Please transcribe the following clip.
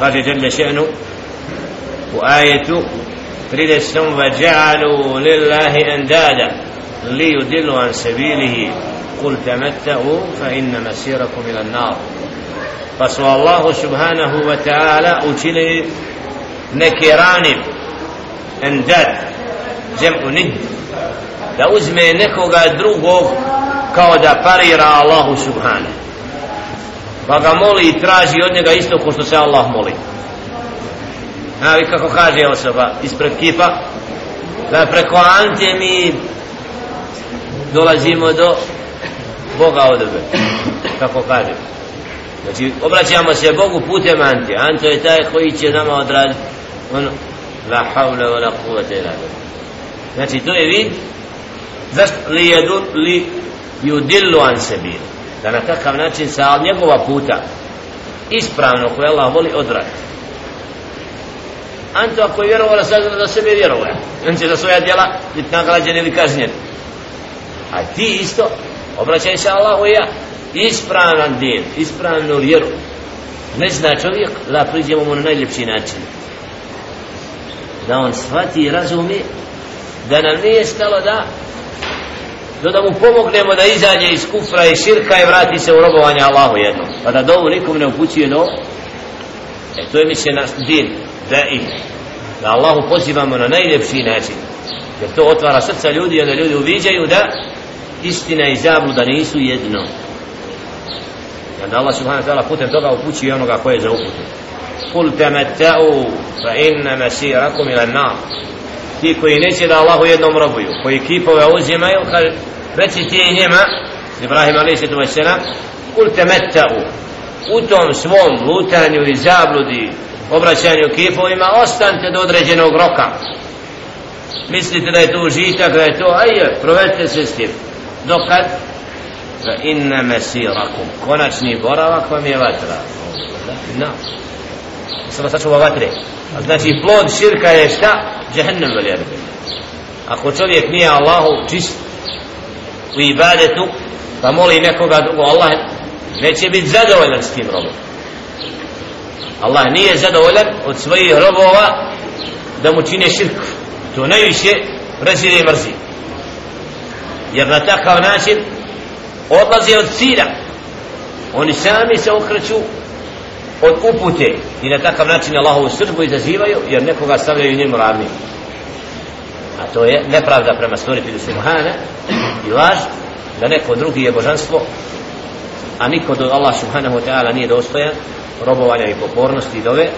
قال جل شأنه وآية تريد وجعلوا لله أندادا ليدلوا عن سبيله قل تمتعوا فإن مسيركم إلى النار فسوى الله سبحانه وتعالى أجل نكران أنداد جمع ند da uzme nekoga drugog kao da parira Allahu subhanahu pa ga moli i traži od njega isto ko što se Allah moli. A vi kako kaže osoba ispred kipa da preko ante mi dolazimo do Boga odebe kako kaže. Znači obraćamo se Bogu putem ante. Ante je taj koji će nama odraditi ono la hawla wa la kuvete ila znači to je vid zašto li jedu li yudillu an sebilu da na takav način sa njegova puta ispravno koje Allah voli odrati Anto ako je vjerovao da sazna za sebe vjerovao on će za svoja djela biti nagrađen ili kažnjen. A ti isto obraćaj se Allahu ja. Ispravan din ispravnu vjeru. Ne zna čovjek da priđemo mu na najljepši način. Da on shvati i razumi da nam nije stalo da do da mu pomognemo da izađe iz kufra i širka i vrati se u robovanje Allahu jednom. Pa da dovu nikom ne upućuje no e to je mi se naš din da i da Allahu pozivamo na najljepši način. Jer to otvara srca ljudi i da ljudi uviđaju da istina i zabluda nisu jedno. I da Allah subhanahu wa ta'ala putem toga upućuje onoga koje je za uputu. قل تمتعوا fa مسيركم masirakum ila ti koji neće da Allahu jednom robuju koji kipove uzimaju kaže reci ti njema Ibrahim a.s. kul temetta'u u tom svom lutanju i zabludi obraćanju kipovima ostanite do određenog roka. Mislite da je to užitak da je to ajde provedite se s tim. Dokad? Fa inna mesirakum konačni boravak vam je vatra. No samo sačuva vatre. Znači plod širka je šta? Džehennem veli arbe ako čovjek nije Allahu čist u ibadetu pa moli nekoga drugo Allah neće biti zadovoljan s tim robom. Allah nije zadovoljan od svojih robova da mu čine širk. To najviše prezire i mrzi. Jer na takav način odlaze od cilja. Oni sami se okreću od upute i na takav način Allahovu srđbu izazivaju jer nekoga stavljaju njemu ravni. A to je nepravda prema stvoritelju Subhana i laž da neko drugi je božanstvo a niko do Allah subhanahu wa ta'ala nije dostojan robovanja i pokornosti i dove